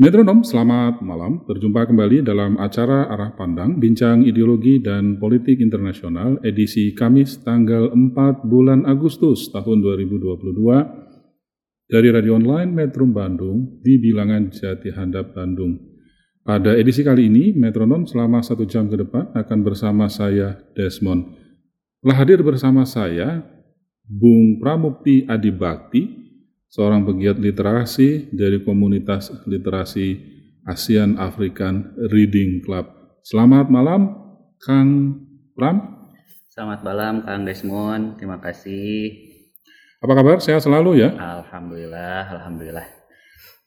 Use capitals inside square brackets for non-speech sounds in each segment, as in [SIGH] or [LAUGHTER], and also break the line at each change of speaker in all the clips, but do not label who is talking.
Metronom, selamat malam. Berjumpa kembali dalam acara Arah Pandang, Bincang Ideologi dan Politik Internasional, edisi Kamis tanggal 4 bulan Agustus tahun 2022 dari radio online Metrum Bandung di bilangan Jati Handap Bandung. Pada edisi kali ini, Metronom selama satu jam ke depan akan bersama saya, Desmond. Telah hadir bersama saya, Bung Pramukti Adibakti, seorang pegiat literasi dari komunitas literasi ASEAN African Reading Club. Selamat malam, Kang Pram.
Selamat malam Kang Desmond, terima kasih.
Apa kabar? Sehat selalu ya.
Alhamdulillah, alhamdulillah.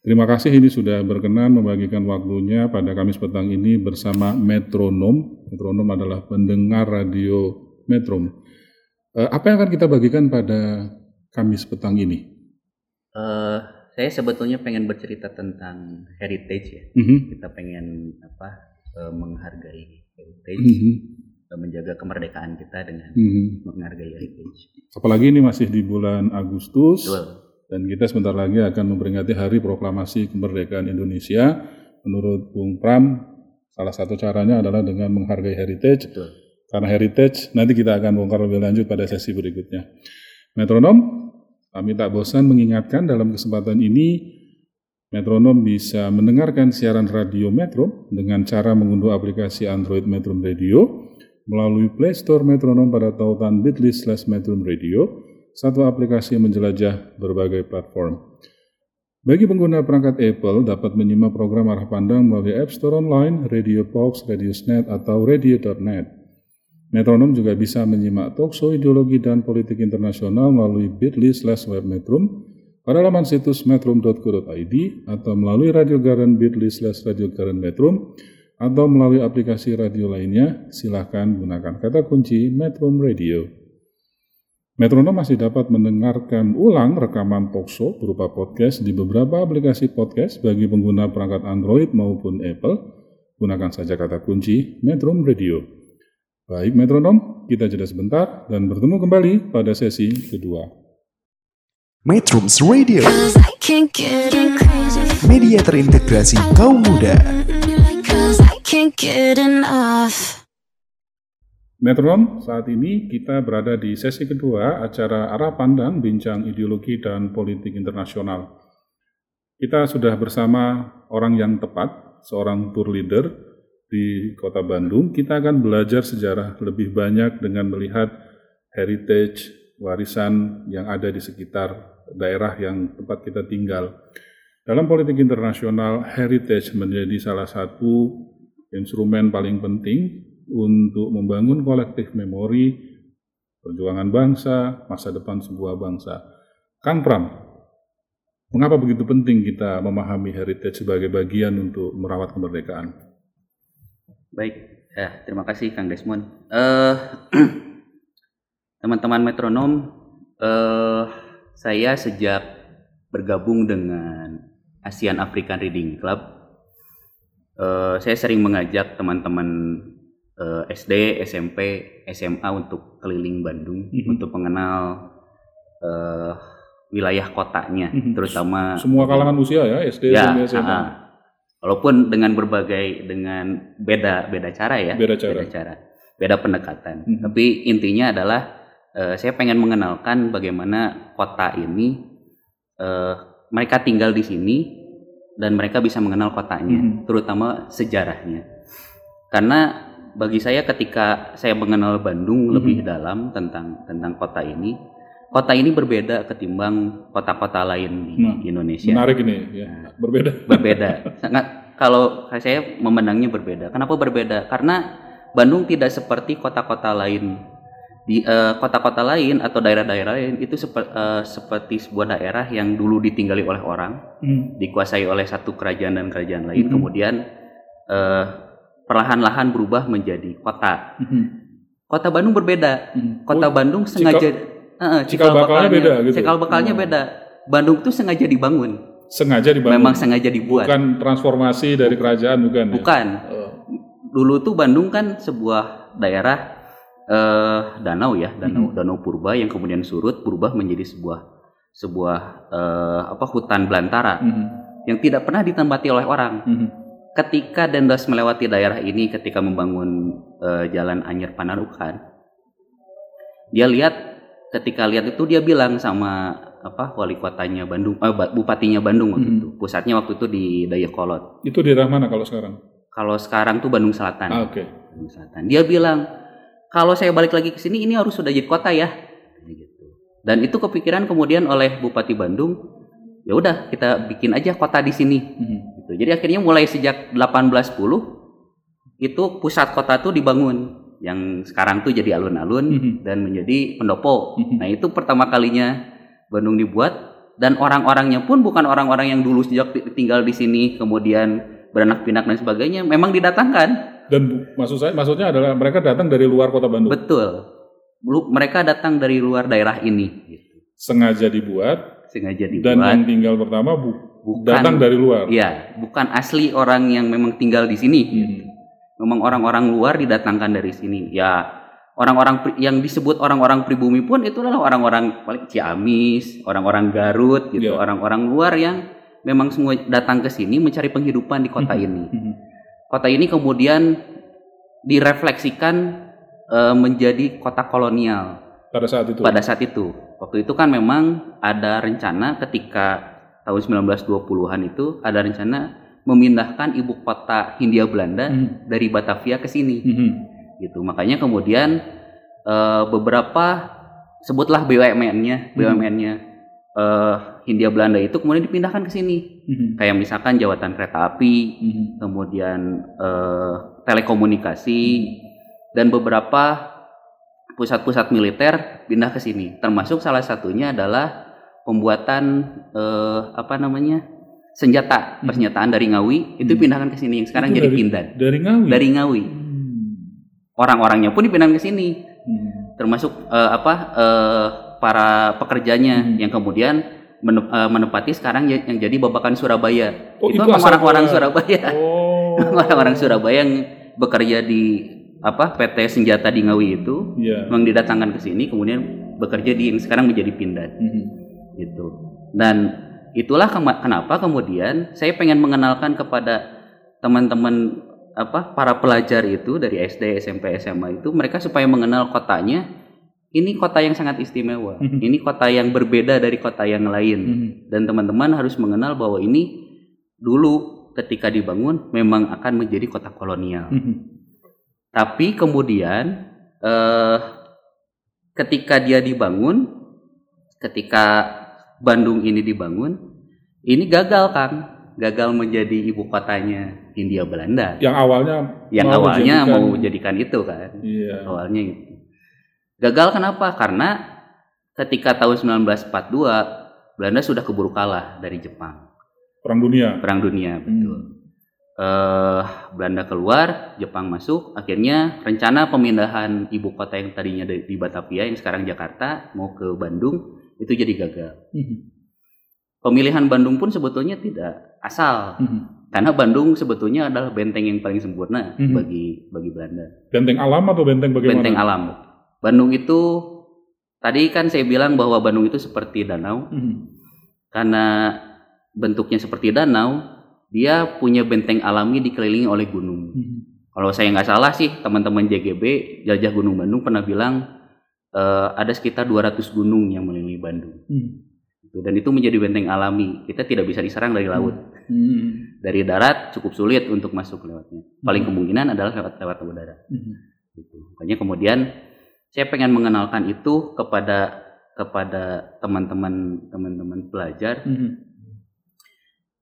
Terima kasih ini sudah berkenan membagikan waktunya pada Kamis petang ini bersama Metronom. Metronom adalah pendengar radio Metrum. Eh, apa yang akan kita bagikan pada Kamis petang ini?
Eh, saya sebetulnya pengen bercerita tentang heritage ya.
Mhm,
Kita pengen apa eh, menghargai heritage,
mhm,
eh, menjaga kemerdekaan kita dengan
mhm.
menghargai heritage.
Apalagi ini masih di bulan Agustus.
Betul.
Dan kita sebentar lagi akan memperingati Hari Proklamasi Kemerdekaan Indonesia. Menurut Bung Pram, salah satu caranya adalah dengan menghargai heritage.
Betul.
Karena heritage nanti kita akan bongkar lebih lanjut pada sesi berikutnya. Metronom, kami tak bosan mengingatkan dalam kesempatan ini Metronom bisa mendengarkan siaran radio Metro dengan cara mengunduh aplikasi Android Metro Radio melalui Play Store Metronom pada tautan bit.ly slash Metro Radio, satu aplikasi yang menjelajah berbagai platform. Bagi pengguna perangkat Apple dapat menyimak program arah pandang melalui App Store Online, Radio Box, Radiosnet, atau Radio.net. Metronom juga bisa menyimak talkshow ideologi dan politik internasional melalui bit.ly slash webmetrum pada laman situs metrum.co.id atau melalui Radio Garden bit.ly slash Radio Garden Metrum atau melalui aplikasi radio lainnya, silahkan gunakan kata kunci Metrum Radio. Metronom masih dapat mendengarkan ulang rekaman talkshow berupa podcast di beberapa aplikasi podcast bagi pengguna perangkat Android maupun Apple. Gunakan saja kata kunci Metrum Radio. Baik metronom, kita jeda sebentar dan bertemu kembali pada sesi kedua.
Metrums Radio. Media terintegrasi kaum muda.
Metronom, saat ini kita berada di sesi kedua acara Arah Pandang Bincang Ideologi dan Politik Internasional. Kita sudah bersama orang yang tepat, seorang tour leader di kota Bandung. Kita akan belajar sejarah lebih banyak dengan melihat heritage, warisan yang ada di sekitar daerah yang tempat kita tinggal. Dalam politik internasional, heritage menjadi salah satu instrumen paling penting untuk membangun kolektif memori perjuangan bangsa, masa depan sebuah bangsa. Kang Pram, mengapa begitu penting kita memahami heritage sebagai bagian untuk merawat kemerdekaan?
Baik, ya terima kasih Kang Desmond. Eh, [CLEARS THROAT] teman-teman metronom, eh, saya sejak bergabung dengan ASEAN African Reading Club, eh, saya sering mengajak teman-teman eh, SD, SMP, SMA untuk keliling Bandung
Mhm.
untuk mengenal eh, wilayah kotanya,
Mhm.
terutama
Semua kalangan usia ya, SD,
ya,
SMP, SMA.
ah, walaupun dengan berbagai dengan beda beda cara ya,
Beda cara.
beda pendekatan.
Mhm.
Tapi intinya adalah eh, saya pengen mengenalkan bagaimana kota ini eh, mereka tinggal di sini dan mereka bisa mengenal kotanya,
Mhm.
terutama sejarahnya. Karena bagi saya ketika saya mengenal Bandung
Mhm.
lebih dalam tentang tentang kota ini, kota ini berbeda ketimbang kota-kota lain di
Nah,
Indonesia
Menarik ini, ya. berbeda.
berbeda [LAUGHS] sangat kalau saya memandangnya berbeda kenapa berbeda karena Bandung tidak seperti kota-kota lain di eh, kota-kota lain atau daerah-daerah lain itu sepe- eh, seperti sebuah daerah yang dulu ditinggali oleh orang
Hmm.
dikuasai oleh satu kerajaan dan kerajaan lain
Mhm.
kemudian eh, perlahan-lahan berubah menjadi kota.
Mhm.
Kota Bandung berbeda.
Mhm.
Kota
Oh,
Bandung sengaja Heeh,
cikal bakalnya beda gitu?
Cikal bakalnya
Oh.
beda. Bandung tuh sengaja dibangun.
sengaja dibangun.
Memang sengaja dibuat.
Bukan transformasi dari kerajaan bukan. ya?
Bukan.
Oh.
Dulu tuh Bandung kan sebuah daerah eh danau ya, danau
Mhm.
danau purba yang kemudian surut berubah menjadi sebuah sebuah eh, apa hutan belantara
Mhm.
yang tidak pernah ditempati oleh orang.
Mhm.
Ketika Dendas melewati daerah ini ketika membangun eh, jalan Anyer Panarukan, dia lihat ketika lihat itu dia bilang sama apa wali kotanya Bandung, eh, bupatinya Bandung waktu
Mhm.
itu, pusatnya waktu itu di Dayakolot.
Itu di daerah mana kalau sekarang?
Kalau sekarang tuh Bandung Selatan.
Ah, Oke.
Bandung Selatan. Dia bilang kalau saya balik lagi ke sini ini harus sudah jadi kota ya. Gitu. Dan itu kepikiran kemudian oleh Bupati Bandung. Ya udah kita bikin aja kota di sini.
Mhm.
Gitu. Jadi akhirnya mulai sejak 1810 itu pusat kota tuh dibangun yang sekarang tuh jadi alun-alun
Mhm.
dan menjadi pendopo.
Mhm.
Nah itu pertama kalinya Bandung dibuat dan orang-orangnya pun bukan orang-orang yang dulu sejak ti- tinggal di sini kemudian beranak pinak dan sebagainya memang didatangkan
Dan maksud saya maksudnya adalah mereka datang dari luar kota Bandung.
betul Lu- mereka datang dari luar daerah ini gitu.
sengaja dibuat
sengaja
dan
dibuat
yang tinggal pertama bu-
bukan
datang dari luar.
iya bukan asli orang yang memang tinggal di sini
Mhm.
Memang orang-orang luar didatangkan dari sini ya orang-orang yang disebut orang-orang pribumi pun itu adalah orang-orang paling Ciamis orang-orang Garut gitu
Iya.
orang-orang luar yang memang semua datang ke sini mencari penghidupan di kota
Mhm.
ini
Mhm.
kota ini kemudian direfleksikan eh, menjadi kota kolonial
Pada saat itu.
pada saat itu. Waktu itu kan memang ada rencana ketika tahun 1920-an itu ada rencana memindahkan ibu kota Hindia Belanda
Mhm.
dari Batavia ke sini
Mhm.
gitu. Makanya kemudian eh, beberapa sebutlah BUMN-nya,
Mhm.
BUMN-nya eh, Hindia Belanda itu kemudian dipindahkan ke sini.
Mhm.
Kayak misalkan jawatan kereta api,
Mhm.
kemudian eh, telekomunikasi dan beberapa pusat-pusat militer pindah ke sini. Termasuk salah satunya adalah pembuatan eh, apa namanya senjata
Hmm.
persenjataan dari Ngawi itu
Hmm.
pindahkan ke sini yang sekarang
Itu
jadi
dari-
Pindan
Dari Ngawi.
dari Ngawi.
Hmm.
Orang-orangnya pun dipindahkan ke sini,
Hmm.
termasuk eh, apa eh, para pekerjanya
Hmm.
yang kemudian mene- eh, menempati sekarang ya- yang jadi babakan Surabaya.
Oh,
itu
itu
orang-orang. Surabaya.
Oh. [LAUGHS]
orang-orang Surabaya yang bekerja di apa PT Senjata di Ngawi itu
Iya.
memang didatangkan ke sini kemudian bekerja di yang sekarang menjadi Pindad
Mhm.
gitu. Dan itulah kenapa kemudian saya pengen mengenalkan kepada teman-teman apa para pelajar itu dari SD, SMP, SMA itu mereka supaya mengenal kotanya ini kota yang sangat istimewa.
Mhm.
Ini kota yang berbeda dari kota yang lain
Mhm.
dan teman-teman harus mengenal bahwa ini dulu ketika dibangun memang akan menjadi kota kolonial.
Mhm.
Tapi kemudian eh, ketika dia dibangun, ketika Bandung ini dibangun, ini gagal kan, gagal menjadi ibu kotanya Hindia Belanda.
Yang awalnya
Yang
mau
awalnya
dijadikan-
mau jadikan itu kan,
Iya.
awalnya itu. Gagal kenapa? Karena ketika tahun 1942 Belanda sudah keburu kalah dari Jepang.
Perang dunia.
Perang Dunia, betul.
Hmm.
eh Belanda keluar, Jepang masuk, akhirnya rencana pemindahan ibu kota yang tadinya di, di Batavia yang sekarang Jakarta mau ke Bandung itu jadi gagal.
Mhm.
Pemilihan Bandung pun sebetulnya tidak asal
Mhm.
karena Bandung sebetulnya adalah benteng yang paling sempurna
Mhm.
bagi bagi Belanda.
Benteng alam atau benteng bagaimana?
Benteng alam. Bandung itu tadi kan saya bilang bahwa Bandung itu seperti danau
Mhm.
karena bentuknya seperti danau, dia punya benteng alami dikelilingi oleh gunung.
Mhm.
Kalau saya nggak salah sih teman-teman JGB Jajah Gunung Bandung pernah bilang eh, ada sekitar 200 gunung yang mengelilingi Bandung.
Mhm.
Gitu. Dan itu menjadi benteng alami. Kita tidak bisa diserang dari laut.
Mhm.
Dari darat cukup sulit untuk masuk lewatnya. Paling
Hmm.
kemungkinan adalah lewat lewat udara.
Mhm.
Gitu. Makanya kemudian saya pengen mengenalkan itu kepada kepada teman-teman teman-teman pelajar.
Mhm.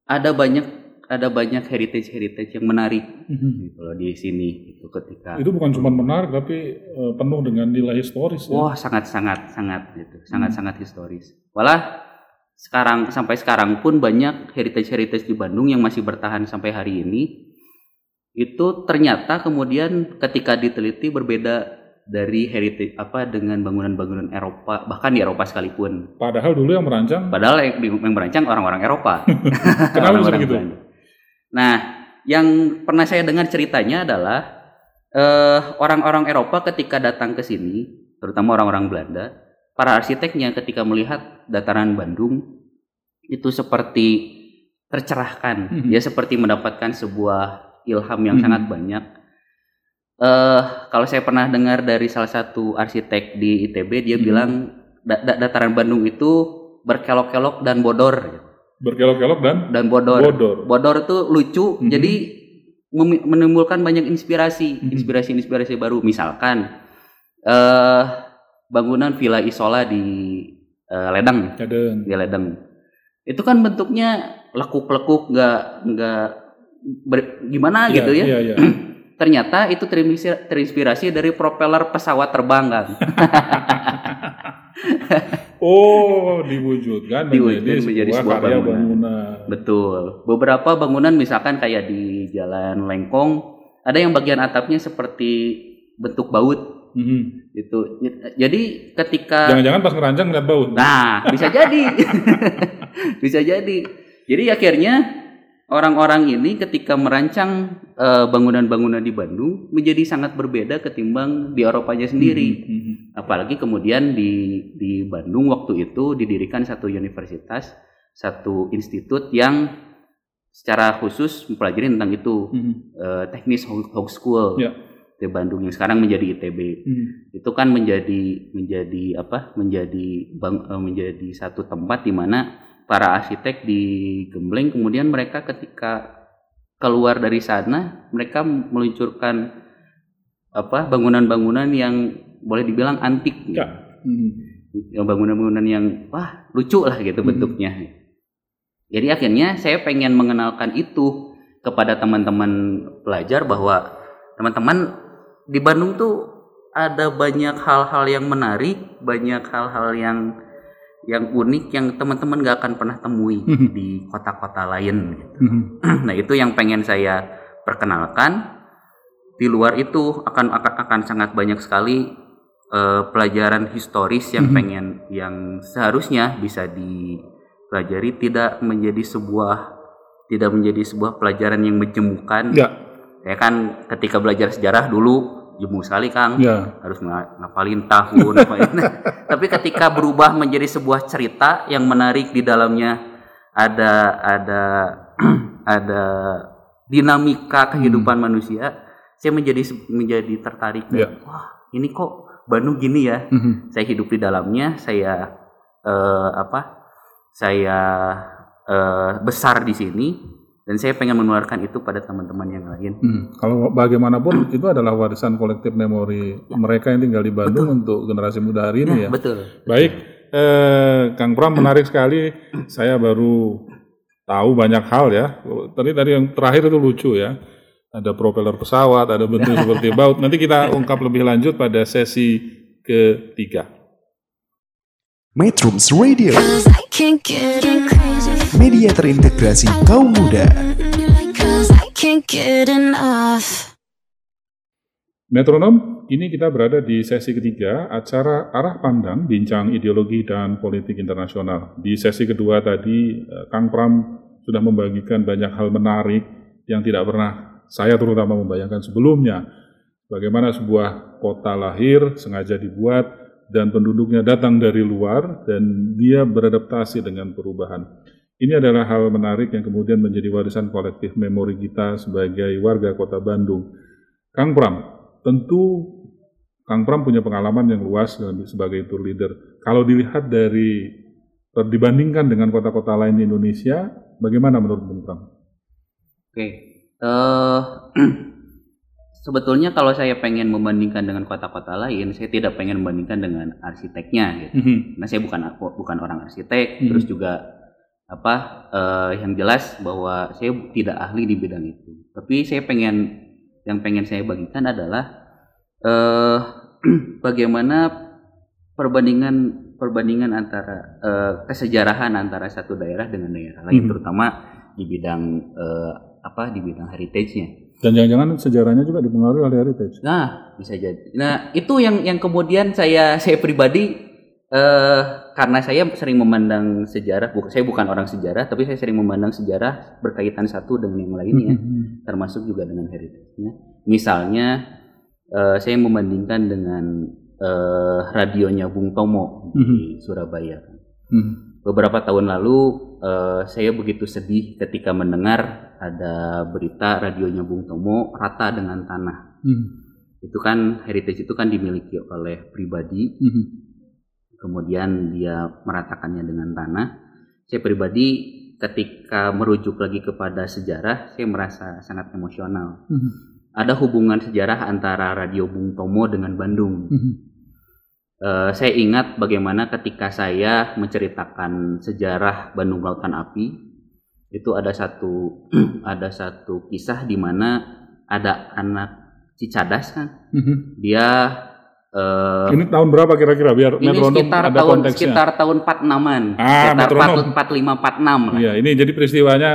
Ada banyak ada banyak heritage heritage yang menarik
Mhm.
gitu loh di sini gitu ketika
Itu bukan cuma menarik tapi eh, penuh dengan nilai historis ya.
Wah sangat sangat sangat gitu, sangat sangat historis. Malah sekarang sampai sekarang pun banyak heritage heritage di Bandung yang masih bertahan sampai hari ini. itu ternyata kemudian ketika diteliti berbeda dari heritage apa dengan bangunan-bangunan Eropa bahkan di Eropa sekalipun.
Padahal dulu yang merancang
Padahal yang, yang merancang orang-orang Eropa. [LAUGHS]
Kenapa bisa
Orang-orang
begitu?
Belanda. Nah, yang pernah saya dengar ceritanya adalah eh, orang-orang Eropa ketika datang ke sini, terutama orang-orang Belanda, para arsiteknya ketika melihat dataran Bandung itu seperti tercerahkan,
Mhm.
dia seperti mendapatkan sebuah ilham yang
Mhm.
sangat banyak. Eh, kalau saya pernah dengar dari salah satu arsitek di ITB, dia
Mhm.
bilang da- da- dataran Bandung itu berkelok-kelok dan bodor
berkelok-kelok dan
dan bodor.
bodor.
Bodor itu lucu,
Mhm.
jadi memi- menimbulkan banyak inspirasi,
Mhm.
inspirasi-inspirasi baru. Misalkan eh bangunan Villa Isola di eh, Ledeng,
Kadang.
di Ledeng. Itu kan bentuknya lekuk-lekuk, nggak nggak gimana
Iya,
gitu ya.
Iya, iya. [CLEARS THROAT]
Ternyata itu terinspirasi dari propeller pesawat terbang kan. [LAUGHS]
Oh, diwujudkan
Diwujudkan
menjadi,
menjadi
sebuah,
sebuah
karya
bangunan.
bangunan.
Betul. Beberapa bangunan misalkan kayak di Jalan Lengkong, ada yang bagian atapnya seperti bentuk baut
Mhm.
gitu. Jadi ketika
Jangan-jangan pas ngerancang ngeliat bau.
Nah, bisa jadi. [LAUGHS] bisa jadi. Jadi akhirnya orang-orang ini ketika merancang eh, bangunan-bangunan di Bandung menjadi sangat berbeda ketimbang di Eropanya sendiri.
Mhm.
Apalagi kemudian di di Bandung waktu itu didirikan satu universitas, satu institut yang secara khusus mempelajari tentang itu,
Mhm.
eh, teknis Hog School
Ya.
di Bandung yang sekarang menjadi ITB.
Mhm.
Itu kan menjadi menjadi apa? Menjadi bang, eh, menjadi satu tempat di mana para arsitek di Gembleng kemudian mereka ketika keluar dari sana mereka meluncurkan apa bangunan-bangunan yang boleh dibilang antik
Ya. Mhm.
yang bangunan-bangunan yang wah lucu lah gitu
Mhm.
bentuknya. Jadi akhirnya saya pengen mengenalkan itu kepada teman-teman pelajar bahwa teman-teman di Bandung tuh ada banyak hal-hal yang menarik, banyak hal-hal yang yang unik yang teman-teman gak akan pernah temui
Mhm.
di kota-kota lain. Gitu.
Mhm. [CLEARS THROAT]
nah itu yang pengen saya perkenalkan. Di luar itu akan akan, akan sangat banyak sekali eh, pelajaran historis yang
Mhm.
pengen yang seharusnya bisa dipelajari tidak menjadi sebuah tidak menjadi sebuah pelajaran yang menjemukan.
Ya.
Ya kan ketika belajar sejarah dulu jemu sekali Kang
Ya.
harus nga- ngapalin tahun ngapalin. [LAUGHS] tapi ketika berubah menjadi sebuah cerita yang menarik di dalamnya ada ada [CLEARS THROAT] ada dinamika kehidupan manusia saya menjadi menjadi tertarik dan,
Ya.
wah ini kok Bandung gini ya
Mhm.
saya hidup di dalamnya saya eh, apa saya eh, besar di sini dan saya pengen menularkan itu pada teman-teman yang lain
Hmm, Kalau bagaimanapun [CLEARS THROAT] itu adalah warisan kolektif memori mereka yang tinggal di Bandung untuk generasi muda hari ini ya.
betul
Baik, eh, Kang Pram menarik sekali. Saya baru tahu banyak hal ya. Tadi tadi yang terakhir itu lucu ya. Ada propeller pesawat, ada bentuk [LAUGHS] seperti baut. Nanti kita ungkap lebih lanjut pada sesi ketiga.
Metrums Radio, media terintegrasi kaum muda.
Metronom, kini kita berada di sesi ketiga acara Arah Pandang Bincang Ideologi dan Politik Internasional. Di sesi kedua tadi, eh, Kang Pram sudah membagikan banyak hal menarik yang tidak pernah saya terutama membayangkan sebelumnya. Bagaimana sebuah kota lahir sengaja dibuat dan penduduknya datang dari luar dan dia beradaptasi dengan perubahan. Ini adalah hal menarik yang kemudian menjadi warisan kolektif memori kita sebagai warga kota Bandung. Kang Pram, tentu Kang Pram punya pengalaman yang luas sebagai tour leader. Kalau dilihat dari dibandingkan dengan kota-kota lain di Indonesia, bagaimana menurut Bung Pram?
Oke, eh [CLEARS THROAT] sebetulnya kalau saya pengen membandingkan dengan kota-kota lain, saya tidak pengen membandingkan dengan arsiteknya, gitu. Karena saya bukan bukan orang arsitek,
Mhm.
terus juga apa eh, yang jelas bahwa saya tidak ahli di bidang itu. Tapi saya pengen yang pengen saya bagikan adalah eh [CLEARS THROAT] bagaimana perbandingan perbandingan antara eh, kesejarahan antara satu daerah dengan daerah lain,
Mhm.
terutama di bidang eh, apa di bidang heritage-nya.
Dan jangan-jangan sejarahnya juga dipengaruhi oleh heritage.
Nah, bisa jadi. Nah, itu yang yang kemudian saya saya pribadi eh karena saya sering memandang sejarah, bu, saya bukan orang sejarah, tapi saya sering memandang sejarah berkaitan satu dengan yang lainnya, termasuk juga dengan heritage-nya. Misalnya, eh, saya membandingkan dengan eh, radionya Bung Tomo di Surabaya.
Hmm.
Beberapa tahun lalu, eh, saya begitu sedih ketika mendengar ada berita radionya Bung Tomo rata dengan tanah.
Hmm.
Itu kan heritage itu kan dimiliki oleh pribadi,
Hmm.
kemudian dia meratakannya dengan tanah. Saya pribadi ketika merujuk lagi kepada sejarah, saya merasa sangat emosional.
Hmm.
Ada hubungan sejarah antara Radio Bung Tomo dengan Bandung.
Hmm.
Eh, saya ingat bagaimana ketika saya menceritakan sejarah Bandung Lautan Api, itu ada satu [CLEARS THROAT] ada satu kisah di mana ada anak Cicadas kan,
Hmm.
dia eh,
Ini tahun berapa kira-kira biar
ini
metronom
sekitar
ada
tahun
konteksnya?
sekitar tahun 46-an.
Ah,
sekitar
metronom.
45 46 lah.
Iya, ini jadi peristiwanya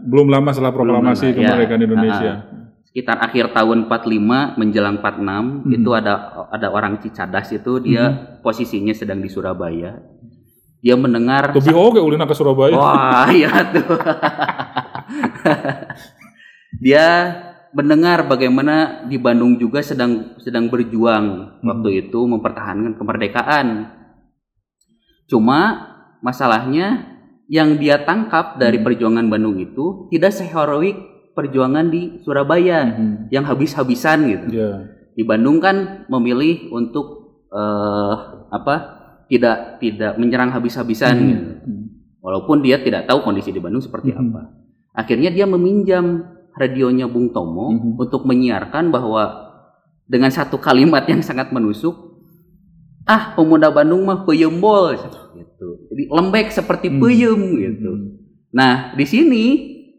belum lama setelah proklamasi
lama, ya.
kemerdekaan Indonesia.
Ah, Sekitar akhir tahun 45 menjelang 46
Hmm.
itu ada ada orang Cicadas itu dia posisinya sedang di Surabaya. Dia mendengar
Lebih oke ulina ke Surabaya.
Wah, [LAUGHS] iya tuh. Dia mendengar bagaimana di Bandung juga sedang sedang berjuang waktu itu mempertahankan kemerdekaan. Cuma masalahnya yang dia tangkap dari perjuangan Bandung itu tidak seheroik perjuangan di Surabaya
Hmm.
yang habis-habisan gitu
Iya.
di Bandung kan memilih untuk eh, apa tidak tidak menyerang habis-habisan gitu.
Hmm.
walaupun dia tidak tahu kondisi di Bandung seperti
Mhm.
apa akhirnya dia meminjam radionya Bung Tomo
Mhm.
untuk menyiarkan bahwa dengan satu kalimat yang sangat menusuk ah pemuda Bandung mah peyembol gitu jadi lembek seperti
Hmm.
peyem gitu
Hmm.
nah di sini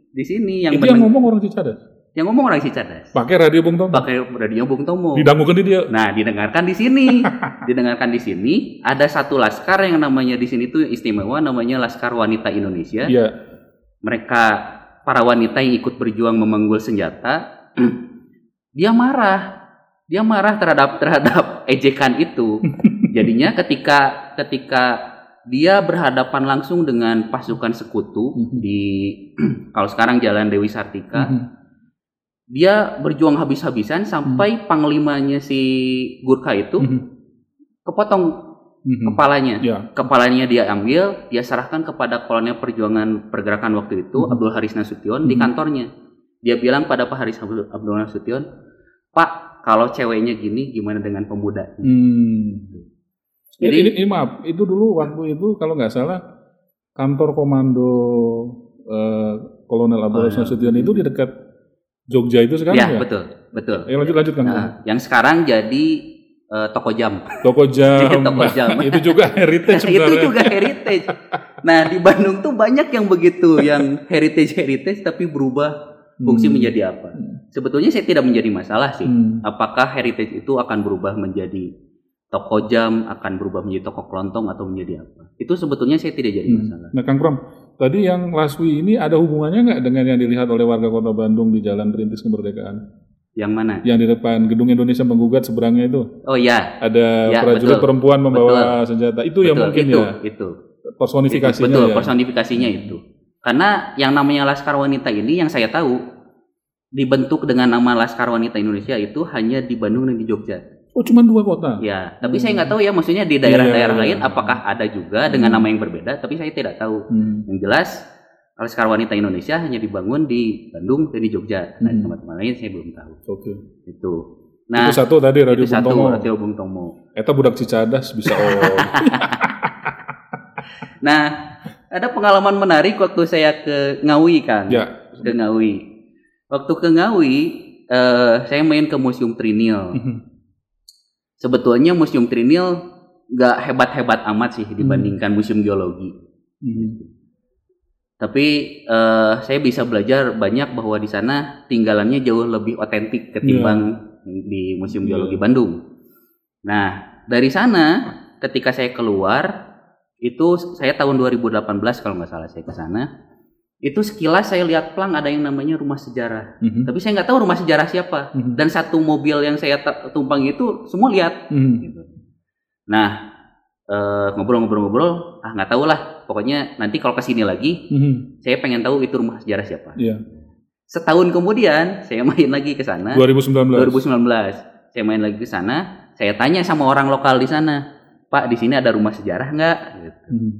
di sini yang
Itu yang ngomong orang Cicadas.
Yang ngomong orang Cicadas
Pakai radio Bung Tomo.
pakai radionya Bung Tomo
Didangukan di dia.
Nah, didengarkan di sini. [LAUGHS] didengarkan di sini ada satu laskar yang namanya di sini tuh istimewa namanya Laskar Wanita Indonesia.
Iya.
Mereka para wanita yang ikut berjuang memanggul senjata. [CLEARS THROAT] dia marah. Dia marah terhadap terhadap [LAUGHS] ejekan itu. [LAUGHS] Jadinya ketika ketika dia berhadapan langsung dengan pasukan sekutu
Mhm.
di [CLEARS THROAT] kalau sekarang Jalan Dewi Sartika
Mhm.
Dia berjuang habis-habisan sampai panglimanya si Gurkha itu
Mhm.
kepotong
Mhm.
kepalanya.
Ya.
Kepalanya dia ambil, dia serahkan kepada kolonel perjuangan pergerakan waktu itu
Mhm.
Abdul Haris Nasution di
Mhm.
kantornya. Dia bilang pada Pak Haris Abdul, Abdul Nasution, "Pak, kalau ceweknya gini gimana dengan pemuda?"
Hmm.
Jadi-
ini, ini maaf, itu dulu waktu itu kalau nggak salah kantor komando eh, Kolonel Abdul
Oh, ya.
Nasution itu di dekat Jogja itu sekarang
ya,
ya?
betul, betul.
Eh, lanjut lanjut kan.
Nah, yang sekarang jadi eh, toko jam.
Toko jam. [LAUGHS]
Toko jam. [LAUGHS]
itu juga heritage [LAUGHS]
itu juga heritage. Nah di Bandung tuh banyak yang begitu, yang heritage heritage tapi berubah fungsi
Hmm.
menjadi apa? Sebetulnya saya tidak menjadi masalah sih.
Hmm.
Apakah heritage itu akan berubah menjadi toko jam, akan berubah menjadi toko kelontong atau menjadi apa? Itu sebetulnya saya tidak jadi
Hmm.
masalah.
Nah, Kang Pram, tadi yang Laswi ini ada hubungannya nggak dengan yang dilihat oleh warga kota Bandung di Jalan Perintis Kemerdekaan?
Yang mana?
Yang di depan Gedung Indonesia Menggugat seberangnya itu
Oh ya,
ada
Ya,
prajurit
betul.
perempuan membawa senjata. Itu yang
betul,
mungkin
itu,
ya
itu.
personifikasinya
betul,
ya.
personifikasinya itu. Karena yang namanya Laskar Wanita ini yang saya tahu dibentuk dengan nama Laskar Wanita Indonesia itu hanya di Bandung dan di Jogja.
Oh, cuma dua kota.
Ya, tapi saya nggak tahu ya maksudnya di daerah-daerah
Iya, iya.
lain apakah ada juga dengan
Hmm.
nama yang berbeda, tapi saya tidak tahu.
Hmm.
Yang jelas Laskar Wanita Indonesia hanya dibangun di Bandung dan di Jogja. Nah,
Hmm.
tempat-tempat lain saya belum tahu.
Oke.
Itu. Nah,
itu satu tadi Radio
itu
Bung
satu
Tomo.
Radio Bung Tomo.
Eta budak Cicadas bisa oh. [LAUGHS]
Nah, ada pengalaman menarik waktu saya ke Ngawi kan.
ya.
Ke Ngawi. Waktu ke Ngawi, eh, saya main ke Museum Trinil. Sebetulnya Museum Trinil nggak hebat-hebat amat sih dibandingkan Museum Geologi.
Mhm.
Tapi eh, saya bisa belajar banyak bahwa di sana tinggalannya jauh lebih otentik ketimbang di Museum
Iya.
Geologi Bandung. Nah, dari sana ketika saya keluar itu saya tahun 2018 kalau nggak salah saya ke sana. Itu sekilas saya lihat plang ada yang namanya rumah sejarah.
Mhm.
Tapi saya nggak tahu rumah sejarah siapa.
Mhm.
Dan satu mobil yang saya tumpang itu semua lihat.
Mhm.
Gitu. Nah eh, ngobrol-ngobrol-ngobrol, ah nggak tahu lah. Pokoknya nanti kalau ke sini lagi,
Mhm.
saya pengen tahu itu rumah sejarah siapa.
Iya.
Setahun kemudian saya main lagi ke sana.
2019.
2019. Saya main lagi ke sana. Saya tanya sama orang lokal di sana, Pak di sini ada rumah sejarah nggak? Gitu.
Mhm.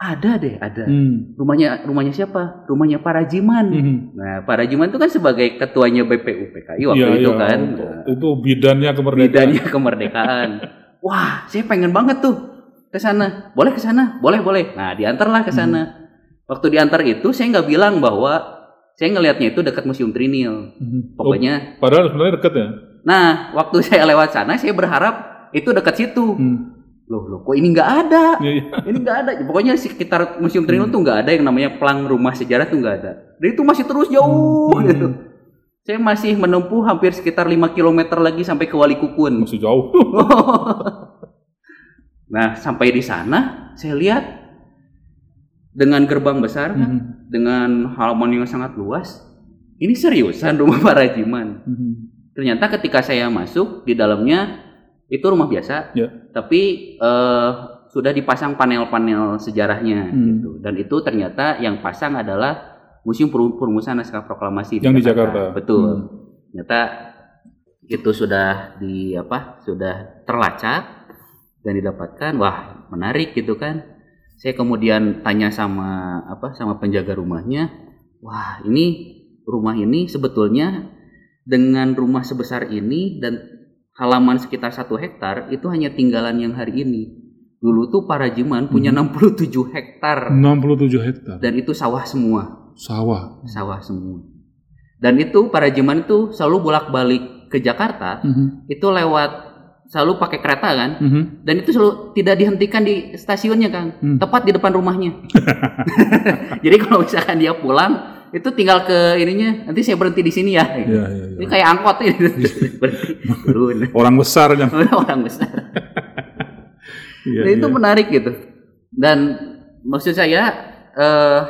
Ada deh, ada.
Mhm.
Rumahnya rumahnya siapa? Rumahnya Pak Rajiman.
Mhm.
Nah, Pak Rajiman itu kan sebagai ketuanya BPUPKI waktu
Iya,
itu
iya.
kan.
Itu bidannya kemerdekaan.
Bidanya kemerdekaan. [LAUGHS] Wah, saya pengen banget tuh ke sana. Boleh ke sana? Boleh, boleh. Nah, diantarlah ke sana.
Hmm.
Waktu diantar itu saya nggak bilang bahwa saya ngelihatnya itu dekat Museum Trinil.
Mhm.
Pokoknya,
Oh, padahal sebenarnya deket ya.
nah waktu [LAUGHS] saya lewat sana saya berharap itu dekat situ.
Mhm.
Loh, loh, kok ini nggak ada?
Iya, iya.
Ini nggak ada. Pokoknya sekitar Museum Trinil tuh nggak ada yang namanya plang rumah sejarah tuh nggak ada. Dan itu masih terus jauh
Hmm.
gitu. Saya masih menempuh hampir sekitar 5 km lagi sampai ke Walikukun.
Masih jauh. [LAUGHS]
nah, sampai di sana saya lihat dengan gerbang besar
Mhm.
dengan halaman yang sangat luas. Ini seriusan rumah Pak Rajiman.
Mhm.
Ternyata ketika saya masuk di dalamnya itu rumah biasa,
Ya.
tapi eh, sudah dipasang panel-panel sejarahnya
Hmm.
gitu. Dan itu ternyata yang pasang adalah Museum Perum- Perumusan Naskah Proklamasi
Yang di Jakarta.
Betul.
Hmm.
Ternyata itu sudah di apa? Sudah terlacak dan didapatkan. Wah, menarik gitu kan. Saya kemudian tanya sama apa? Sama penjaga rumahnya. Wah, ini rumah ini sebetulnya dengan rumah sebesar ini dan halaman sekitar satu hektar itu hanya tinggalan yang hari ini. Dulu tuh para Jiman punya 67 hektar
67 hektar.
dan itu sawah semua,
Sawah.
sawah semua. Dan itu para Jiman itu selalu bolak-balik ke Jakarta,
Mhm.
itu lewat selalu pakai kereta kan.
Mhm.
Dan itu selalu tidak dihentikan di stasiunnya Kang,
Hmm.
tepat di depan rumahnya. [LAUGHS] Jadi kalau misalkan dia pulang itu tinggal ke ininya, nanti saya berhenti di sini ya.
Iya, iya, iya.
Ini kayak angkot ini. [LAUGHS] berhenti turun. [LAUGHS]
Orang besar kan. [LAUGHS]
Orang besar.
Iya,
Dan itu
iya.
menarik gitu. Dan maksud saya eh,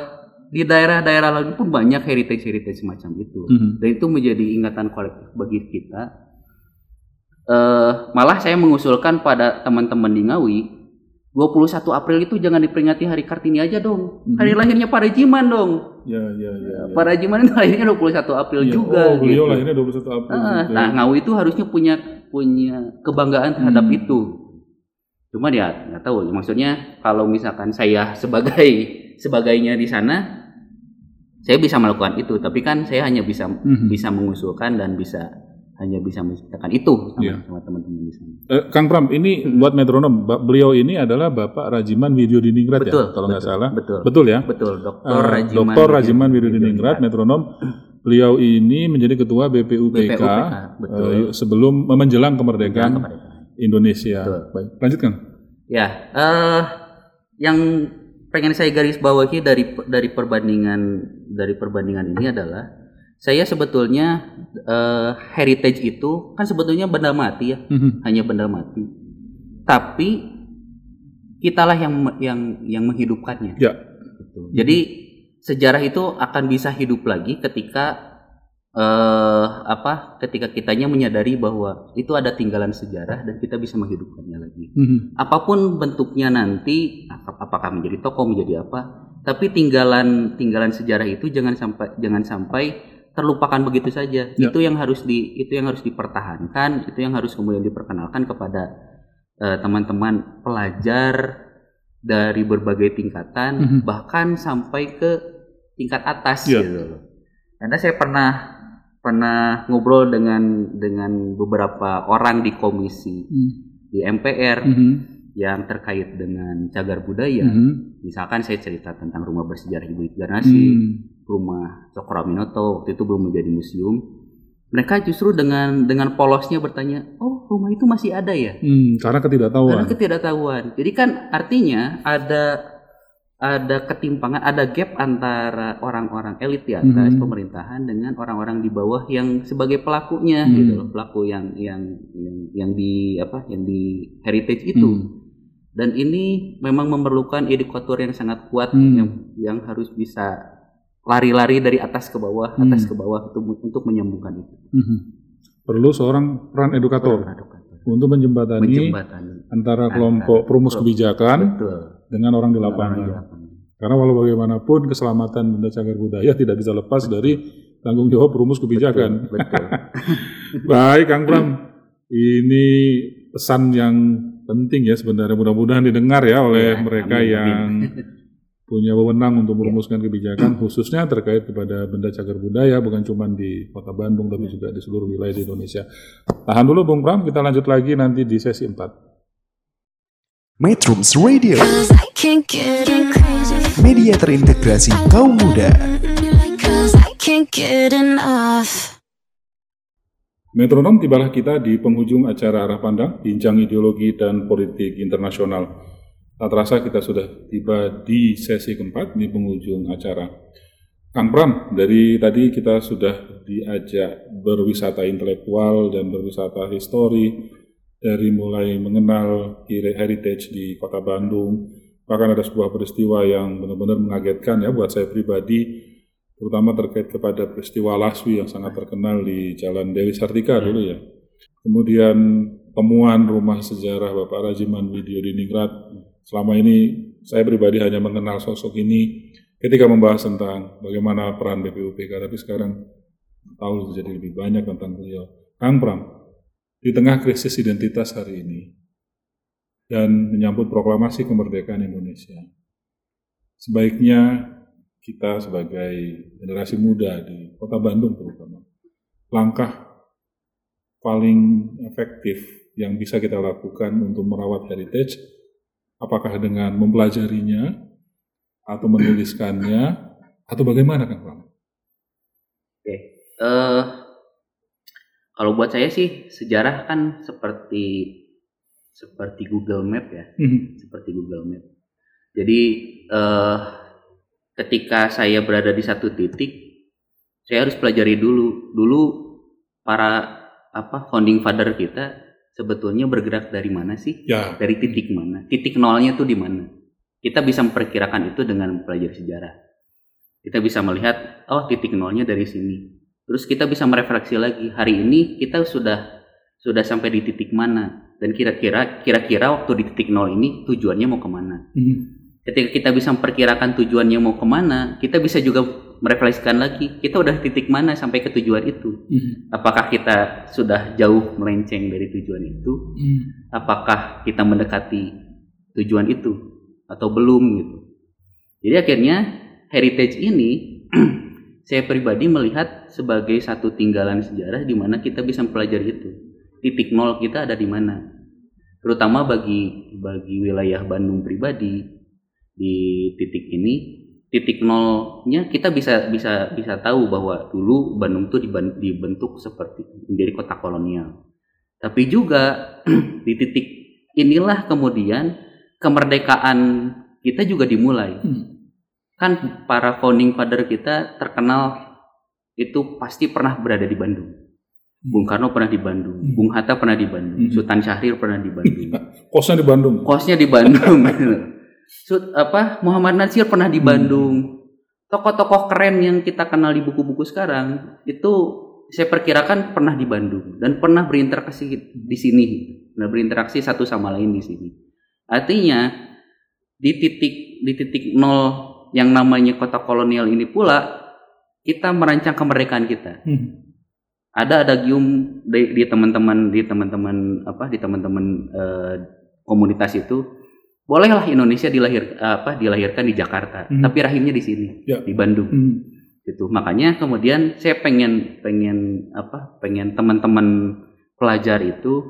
di daerah-daerah lain pun banyak heritage-heritage semacam itu.
Mhm.
Dan itu menjadi ingatan kolektif bagi kita. Eh, malah saya mengusulkan pada teman-teman di Ngawi, 21 April itu jangan diperingati hari Kartini aja dong.
Mhm.
Hari lahirnya Pak Rejiman dong.
Iya, iya, iya. iya.
Pak Rejiman itu lahirnya 21 April
Iya.
juga.
Oh, beliau
gitu.
lahirnya 21 April.
Ah,
gitu.
nah, Ngawi itu harusnya punya punya kebanggaan terhadap
Hmm.
itu. Cuma ya nggak tahu. Maksudnya kalau misalkan saya sebagai sebagainya di sana, saya bisa melakukan itu. Tapi kan saya hanya bisa
Mhm.
bisa mengusulkan dan bisa hanya bisa menciptakan itu sama,
Iya.
sama teman-teman di sana.
Eh, Kang Pram, ini buat metronom. Beliau ini adalah Bapak Rajiman Widyodiningrat
Betul,
ya, kalau nggak salah.
betul.
Betul ya?
Betul, Dokter
Eh,
Rajiman.
Dr. Rajiman Widyodiningrat, metronom. Beliau ini menjadi ketua BPUPK,
BPUPK, betul.
eh, sebelum menjelang kemerdekaan
Kemerdekaan.
Indonesia.
Betul.
Baik, lanjut Kang.
Ya, eh yang pengen saya garis bawahi dari dari perbandingan dari perbandingan ini adalah saya sebetulnya eh, heritage itu kan sebetulnya benda mati ya,
Mhm.
hanya benda mati. Tapi kitalah yang yang yang menghidupkannya.
Ya.
Gitu. Jadi sejarah itu akan bisa hidup lagi ketika eh apa? Ketika kitanya menyadari bahwa itu ada tinggalan sejarah dan kita bisa menghidupkannya lagi
Mhm.
apa pun bentuknya nanti ap- apakah menjadi tokoh menjadi apa tapi tinggalan tinggalan sejarah itu jangan sampai jangan sampai terlupakan begitu saja
Ya.
itu yang harus di itu yang harus dipertahankan itu yang harus kemudian diperkenalkan kepada eh, teman-teman pelajar dari berbagai tingkatan
Mhm.
bahkan sampai ke tingkat atas
Ya.
gitu loh karena saya pernah pernah ngobrol dengan dengan beberapa orang di komisi
Mhm.
di MPR
Mhm.
yang terkait dengan cagar budaya.
Mhm.
Misalkan saya cerita tentang rumah bersejarah Ibu Garnasi,
Hmm.
Rumah Cokro Aminoto waktu itu belum menjadi museum. Mereka justru dengan dengan polosnya bertanya, "Oh, rumah itu masih ada ya?"
Hmm, karena ketidaktahuan.
Karena ketidaktahuan. Jadi kan artinya ada ada ketimpangan, ada gap antara orang-orang elit di atas
Mhm.
pemerintahan dengan orang-orang di bawah yang sebagai pelakunya
Hmm.
gitu loh, pelaku yang yang yang yang di apa? yang di heritage itu.
Hmm.
dan ini memang memerlukan edukator yang sangat kuat
Hmm.
yang yang harus bisa lari-lari dari atas ke bawah,
Hmm.
atas ke bawah untuk untuk menyembuhkan itu.
Mhm. Perlu seorang peran edukator
Edukator.
untuk menjembatani
Menjembatani.
antara kelompok perumus kebijakan
Betul.
dengan orang di lapangan. Karena walau bagaimanapun keselamatan benda cagar budaya tidak bisa lepas dari tanggung jawab perumus kebijakan.
Betul. [LAUGHS]
Baik, Kang Pram. Ini pesan yang penting ya sebenarnya mudah-mudahan didengar ya oleh
Ya,
mereka
amin, amin. [LAUGHS]
punya wewenang untuk merumuskan kebijakan [CLEARS THROAT] khususnya terkait kepada benda cagar budaya bukan cuma di Kota Bandung tapi juga di seluruh wilayah di Indonesia. Tahan dulu Bung Pram, kita lanjut lagi nanti di sesi 4.
Metrums Radio, media terintegrasi kaum muda.
Metronom tibalah kita di penghujung acara arah pandang, bincang ideologi dan politik internasional. Tak terasa kita sudah tiba di sesi keempat di penghujung acara. Kang Pram, dari tadi kita sudah diajak berwisata intelektual dan berwisata histori, dari mulai mengenal heri- heritage di kota Bandung, bahkan ada sebuah peristiwa yang benar-benar mengagetkan ya buat saya pribadi, terutama terkait kepada peristiwa Laswi yang sangat terkenal di Jalan Dewi Sartika dulu ya. Kemudian temuan rumah sejarah Bapak Rajiman Widyo di Ningrat. Selama ini saya pribadi hanya mengenal sosok ini ketika membahas tentang bagaimana peran BPUPK, tapi sekarang tahu jadi lebih banyak tentang beliau. Kang Pram, di tengah krisis identitas hari ini dan menyambut proklamasi kemerdekaan Indonesia, sebaiknya kita sebagai generasi muda di kota Bandung terutama, langkah paling efektif yang bisa kita lakukan untuk merawat heritage, apakah dengan mempelajarinya, atau menuliskannya, atau bagaimana kan Pak?
Oke. Eh kalau buat saya sih sejarah kan seperti seperti Google Map ya, seperti Google Map. Jadi eh ketika saya berada di satu titik, saya harus pelajari dulu. Dulu para apa founding father kita sebetulnya bergerak dari mana sih?
Ya,
Dari titik mana? Titik nolnya tuh di mana? Kita bisa memperkirakan itu dengan mempelajari sejarah. Kita bisa melihat, oh titik nolnya dari sini. Terus kita bisa merefleksi lagi. Hari ini kita sudah sudah sampai di titik mana? Dan kira-kira kira-kira waktu di titik nol ini tujuannya mau ke mana? Ketika kita bisa memperkirakan tujuannya mau ke mana, kita bisa juga merefleksikan lagi. Kita udah titik mana sampai ke tujuan itu? Apakah kita sudah jauh melenceng dari tujuan itu? apakah kita mendekati tujuan itu atau belum gitu. Jadi akhirnya heritage ini [CLEARS THROAT] saya pribadi melihat sebagai satu tinggalan sejarah di mana kita bisa mempelajari itu. Titik nol kita ada di mana. Terutama bagi bagi wilayah Bandung pribadi di titik ini titik nolnya kita bisa bisa bisa tahu bahwa dulu Bandung itu dibentuk seperti menjadi kota kolonial. Tapi juga [CLEARS THROAT] di titik inilah kemudian kemerdekaan kita juga dimulai. Kan para founding father kita terkenal itu pasti pernah berada di Bandung. Bung Karno pernah di Bandung, Bung Hatta pernah di Bandung,
Hmm.
Sultan Syahrir pernah di Bandung. [LAUGHS]
kosnya di Bandung.
Kosnya di Bandung. [LAUGHS] Apa Muhammad Nasir pernah di Bandung. Tokoh-tokoh keren yang kita kenal di buku-buku sekarang itu saya perkirakan pernah di Bandung dan pernah berinteraksi di sini, pernah berinteraksi satu sama lain di sini. Artinya di titik di titik nol yang namanya kota kolonial ini pula kita merancang kemerdekaan kita ada adagium di, di teman-teman di teman-teman apa di teman-teman eh, komunitas itu bolehlah Indonesia dilahir apa dilahirkan di Jakarta
Hmm.
tapi rahimnya di sini
Ya.
di Bandung.
Hmm.
gitu. Makanya kemudian saya pengen pengen apa pengen teman-teman pelajar itu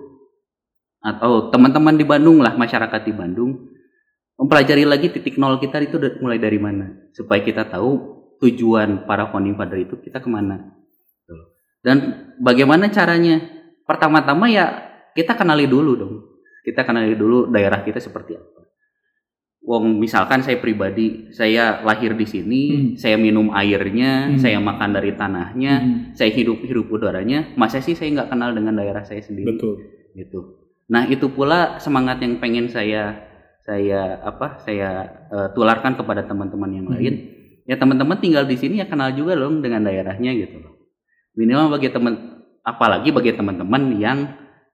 atau teman-teman di Bandung lah masyarakat di Bandung mempelajari lagi titik nol kita itu mulai dari mana. Supaya kita tahu tujuan para founding father itu kita ke mana. Dan bagaimana caranya? Pertama-tama ya kita kenali dulu dong. Kita kenali dulu daerah kita seperti apa Wong misalkan saya pribadi saya lahir di sini
Hmm.
saya minum airnya
Hmm.
saya makan dari tanahnya
Hmm.
saya hidup hirup udaranya masa sih saya nggak kenal dengan daerah saya sendiri
Betul.
gitu. Nah itu pula semangat yang pengen saya saya apa saya eh, tularkan kepada teman-teman yang lain ya teman-teman tinggal di sini ya kenal juga dong dengan daerahnya gitu loh minimal bagi teman apalagi bagi teman-teman yang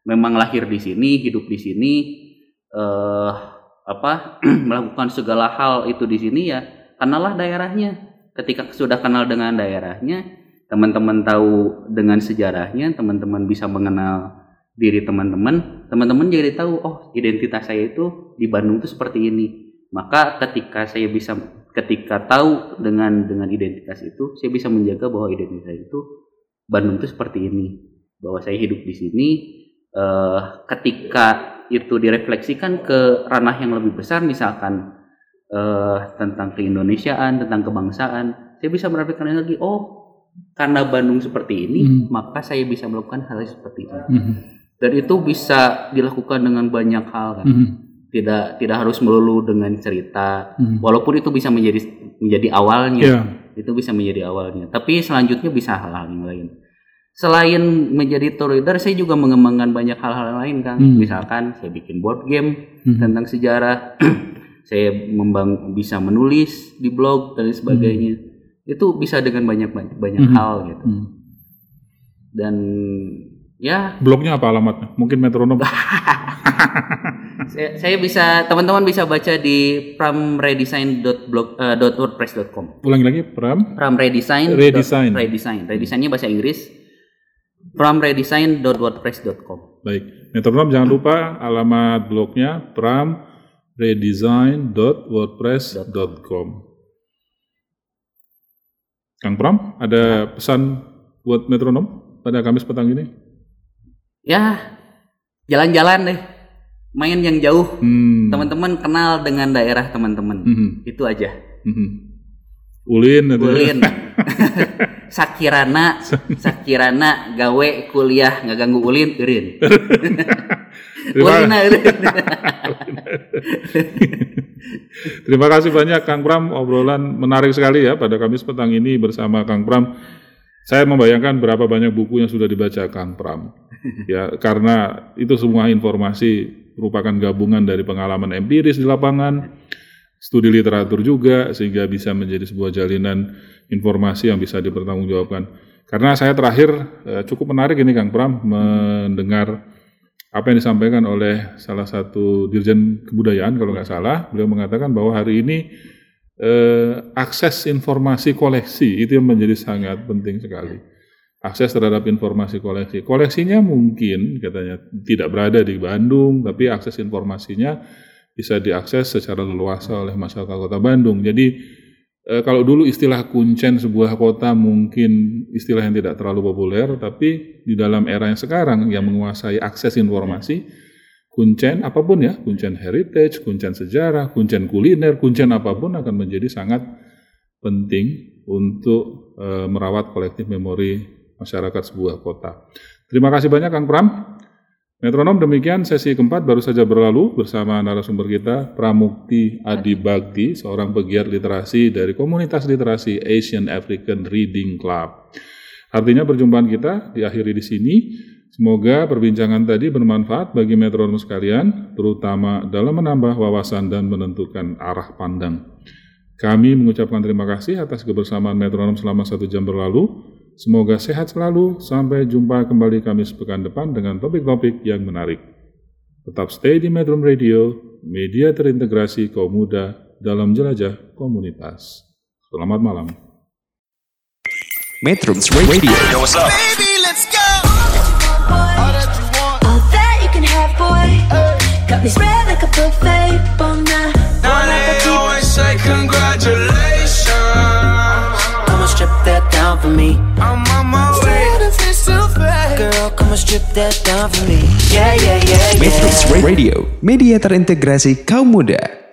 memang lahir di sini hidup di sini eh apa [CLEARS THROAT] melakukan segala hal itu di sini ya kenallah daerahnya. Ketika sudah kenal dengan daerahnya teman-teman tahu dengan sejarahnya teman-teman bisa mengenal diri teman-teman teman-teman jadi tahu oh identitas saya itu di Bandung itu seperti ini. Maka ketika saya bisa ketika tahu dengan dengan identitas itu saya bisa menjaga bahwa identitas itu Bandung itu seperti ini bahwa saya hidup di sini eh, ketika itu direfleksikan ke ranah yang lebih besar misalkan eh, tentang keindonesiaan tentang kebangsaan saya bisa merefleksikan lagi oh karena Bandung seperti ini
Hmm.
maka saya bisa melakukan hal seperti ini
Mhm.
dan itu bisa dilakukan dengan banyak hal kan
Mhm.
tidak tidak harus melulu dengan cerita
Mhm.
walaupun itu bisa menjadi menjadi awalnya
Ya.
itu bisa menjadi awalnya tapi selanjutnya bisa hal-hal yang lain selain menjadi tour leader saya juga mengembangkan banyak hal-hal lain kan
Hmm.
misalkan saya bikin board game
Mhm.
tentang sejarah [CLEARS THROAT] saya membang bisa menulis di blog dan sebagainya itu bisa dengan banyak banyak, banyak
Mhm.
hal gitu
Mhm.
dan ya
Blognya apa alamatnya? Mungkin metronom. [LAUGHS] [LAUGHS]
saya, saya bisa teman-teman bisa baca di pramredesign.blog.wordpress.com
Ulangi lagi, Pram.
pramredesign
Redesign.
redesign redesignnya bahasa Inggris pramredesign.wordpress.com
Baik. Metronom jangan lupa alamat blognya pramredesign.wordpress.com. Kang Pram, ada pesan buat metronom pada Kamis petang ini?
ya jalan-jalan deh main yang jauh
Hmm.
teman-teman kenal dengan daerah teman-teman
Mhm.
itu aja
Mhm. Ulin,
Ulin [LAUGHS] Sakirana [LAUGHS] Sakirana gawe kuliah nggak ganggu ulin Urin [LAUGHS]
Terima, [LAUGHS] terima kasih banyak Kang Pram, obrolan menarik sekali ya pada Kamis petang ini bersama Kang Pram. Saya membayangkan berapa banyak buku yang sudah dibaca Kang Pram. Ya, karena itu semua informasi merupakan gabungan dari pengalaman empiris di lapangan, studi literatur juga sehingga bisa menjadi sebuah jalinan informasi yang bisa dipertanggungjawabkan. Karena saya terakhir eh, cukup menarik ini Kang Pram mendengar apa yang disampaikan oleh salah satu dirjen kebudayaan kalau nggak salah, beliau mengatakan bahwa hari ini eh, akses informasi koleksi itu yang menjadi sangat penting sekali. Akses terhadap informasi koleksi. Koleksinya mungkin katanya tidak berada di Bandung, tapi akses informasinya bisa diakses secara leluasa oleh masyarakat Kota Bandung. Jadi eh, kalau dulu istilah kuncen sebuah kota mungkin istilah yang tidak terlalu populer, tapi di dalam era yang sekarang yang menguasai akses informasi, kuncen apa pun ya, kuncen heritage, kuncen sejarah, kuncen kuliner, kuncen apa pun akan menjadi sangat penting untuk eh, merawat kolektif memori masyarakat sebuah kota. Terima kasih banyak Kang Pram. Metronom demikian sesi keempat baru saja berlalu bersama narasumber kita Pramukti Adi Bakti, seorang pegiat literasi dari komunitas literasi Asian African Reading Club. Artinya perjumpaan kita diakhiri di sini. Semoga perbincangan tadi bermanfaat bagi metronom sekalian, terutama dalam menambah wawasan dan menentukan arah pandang. Kami mengucapkan terima kasih atas kebersamaan metronom selama satu jam berlalu. Semoga sehat selalu. Sampai jumpa kembali Kamis pekan depan dengan topik-topik yang menarik. Tetap stay di Metro Radio, media terintegrasi kaum muda dalam jelajah komunitas. Selamat malam.
Metrums Radio
Baby, let's go.
All that you can have, boy. Got me spread like a buffet. Bon
Now they always say congratulations.
Down for me.
I'm on my way.
Girl, come and strip that down for me. Yeah, yeah, yeah, yeah.
Metrums Radio Media terintegrasi kaum muda